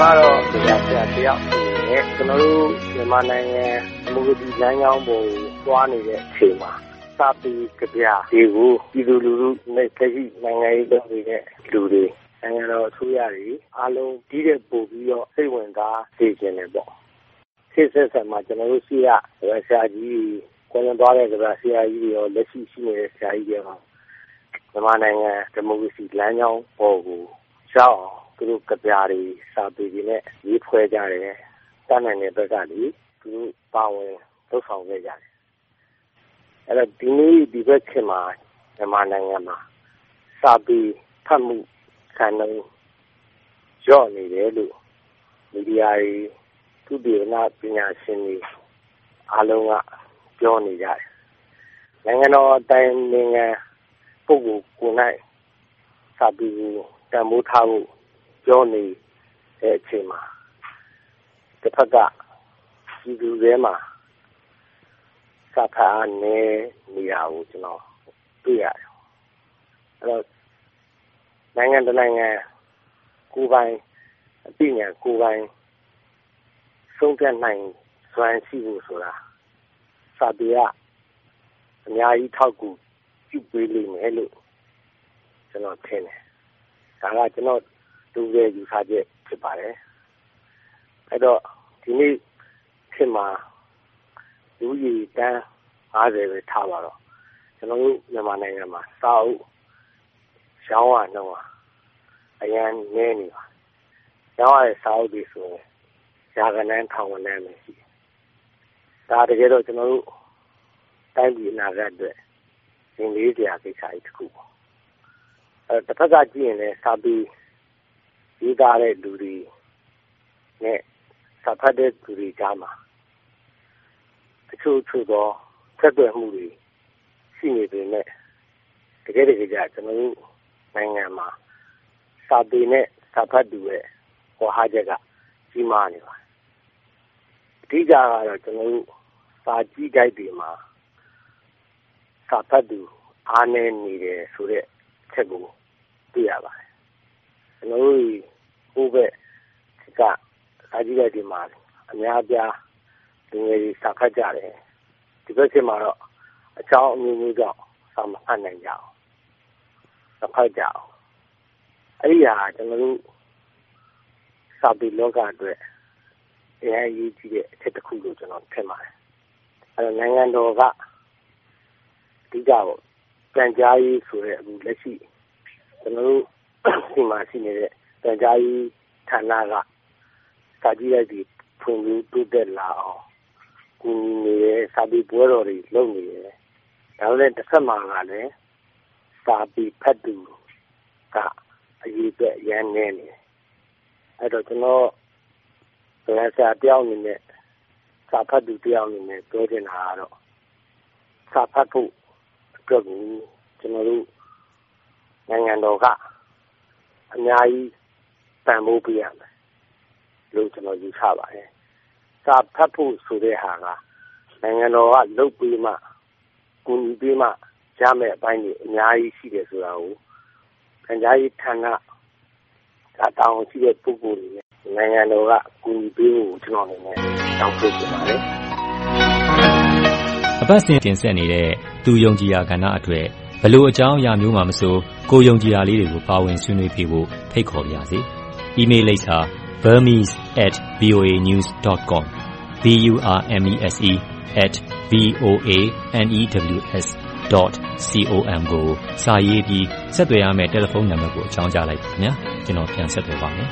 ကတော့ဆရာဆရာတယောက်အနေနဲ့ကျနော်တို့မြန်မာနိုင်ငံဒီမိုကရေစီလမ်းကြောင်းပေါ်ကိုသွားနေတဲ့အချိန်မှာစာပေကဗျာတွေကိုပြည်သူလူထုနဲ့လက်ရှိနိုင်ငံရေးလုပ်နေတဲ့လူတွေနိုင်ငံတော်အစိုးရတွေအားလုံးဒီထက်ပိုပြီးတော့စိတ်ဝင်စားစေချင်တယ်ပေါ့။ခေတ်အဆက်ဆက်မှာကျနော်တို့ရှေ့ကကဗျာဆရာကြီးတွေကွယ်လွန်သွားတဲ့ကဗျာဆရာကြီးတွေရောလက်ရှိရှိနေတဲ့ဆရာကြီးတွေရောမြန်မာနိုင်ငံဒီမိုကရေစီလမ်းကြောင်းပေါ်ကိုရောက်အောင် သူတို့ကဗျာတွေစာပေတွေနဲ့ရေးဖွဲ့ကြတယ်။တတ်နိုင်တဲ့ဘက်ကနေသူတို့ပါဝင်လုပ်ဆောင်ခဲ့ကြတယ်။အဲ့တော့ဒီနေ့ဒီဘက်ခေတ်မှာမြန်မာနိုင်ငံမှာစာပေဖတ်မှုစံနှုန်းလျော့နေတယ်လို့မီဒီယာတွေသုတေသနပညာရှင်တွေအားလုံးကပြောနေကြတယ်။နိုင်ငံတော်အတိုင်ပင်ခံပုဂ္ဂိုလ်ကိုယ်၌စာပေကိုတန်ဖိုးထားဖို့ ပြောနေတဲ့အချိန်မှာတစ်ဖက်ကပြည်သူတွေမှာစာဖတ်အားနည်းနေတာကိုကျွန်တော်တွေ့ရတယ်။အဲ့တော့နိုင်ငံတနိုင်ငံကိုယ်ပိုင်အသိဉာဏ်ကိုယ်ပိုင်ဆုံးဖြတ်နိုင်စွမ်းရှိဖို့ဆိုတာစာပေကအများကြီးထောက်ကူပြုပေးလိမ့်မယ်လို့ကျွန်တော်ထင်တယ်။ဒါကကျွန်တော် လူရဲ့ယူဆချက်ဖြစ်ပါတယ်။အဲ့တော့ဒီနေ့ခေတ်မှာလူကြီးတန်း50ပဲထားပါတော့ကျွန်တော်တို့မြန်မာနိုင်ငံမှာစာအုပ်ရောင်းရနှုန်းအရန်နည်းနေပါရောင်းရတဲ့စာအုပ်တွေဆိုရင်ရာခိုင်နှန်းထောင်နှန်းပဲရှိတယ်။ဒါတကယ်တော့ကျွန်တော်တို့တိုင်းပြည်အနာဂတ်အတွက်သင်လေးစရာကိစ္စကြီးတစ်ခုပေါ့။အဲတစ်ဖက်ကကြည့်ရင်လည်းစာပေ ရေးသားတဲ့လူတွေနဲ့စာဖတ်တဲ့လူတွေကြားမှာအချို့ချို့သောဆက်သွယ်မှုတွေရှိနေပေမဲ့တကယ်တကယ်ကြကျွန်တော်တို့နိုင်ငံမှာစာပေနဲ့စာဖတ်သူရဲ့ဟောဟာချက်ကကြီးမားနေပါတယ်အဓိကကတော့ကျွန်တော်တို့စာကြည့်ကြိုက်တွေမှာစာဖတ်သူအားနည်းနေတယ်ဆိုတဲ့ချက်ကိုတွေ့ရပါတယ်ကျွန်တော်တို့ ဟိုဘက်ကစာကြည့်ကြိုက်တွေမှာအများအပြားလူငယ်တွေစာဖတ်ကြတယ်ဒီဘက်ခေတ်မှာတော့အကြောင်းအမျိုးမျိုးကြောင့်စာမဖတ်နိုင်ကြအောင်မဖတ်ကြအောင်အဲ့ဒီဟာကျွန်တော်တို့စာပေလောကအတွက်အရင်ရေးကြည့်တဲ့အချက်တစ်ခုလို့ကျွန်တော်ထင်ပါတယ်အဲ့တော့နိုင်ငံတော်ကအဓိကပေါ့ကြံကြားရေးဆိုတဲ့အခုလက်ရှိကျွန်တော်တို့ဒီမှာရှိနေတဲ့ ကြံကြားရေးဌာနကစာကြည့်လိုက်ပြီးဖွင့်ပြီးတိုးတက်လာအောင်ကူညီနေတယ်စာပေပွဲတော်တွေလုပ်နေတယ်ဒါလည်းတစ်ဆက်မှာကလည်းစာပေဖတ်သူကအရေးအတွက်ရန်နေနေအဲ့တော့ကျွန်တော်ဘယ်စာတယောက်အနေနဲ့စာဖတ်သူတယောက်အနေနဲ့ပြောချင်တာကတော့စာဖတ်ဖို့အတွက်ကိုကျွန်တော်တို့နိုင်ငံတော်ကအများကြီး တန်ဖိုးပေးရမယ်လို့ကျွန်တော်ယူဆပါတယ်စာဖတ်ဖို့ဆိုတဲ့ဟာကနိုင်ငံတော်ကလုပ်ပြီးမှကူညီပြီးမှရမယ်အပိုင်းတွေအများကြီးရှိတယ်ဆိုတာကိုခံစားရေးဌာနဒါတောင်းရှိတဲ့ပုဂ္ဂိုလ်တွေနိုင်ငံတော်ကကူညီပေးဖို့ကျွန်တော်အနေနဲ့တောင်းဆိုချင်ပါတယ်အပတ်စဉ်တင်ဆက်နေတဲ့သူယုံကြည်ရာကဏ္ဍအတွေ့ဘလို့အကြောင်းအရာမျိုးမှမဆိုကိုယုံကြည်ရာလေးတွေကိုပါဝင်ဆွေးနွေးပြဖို့ဖိတ်ခေါ်ပါရစေ။ email လိပ်စာ burmese@voanews.com b u r m e s e @ v o a n e w s .com ကိုစာရေးပြီးဆက်သွယ်ရမယ့်တယ်လီဖုန်းနံပါတ်ကိုအကြောင်းကြားလိုက်ပါခင်ဗျာကျွန်တော်ပြန်ဆက်သွယ်ပါမယ်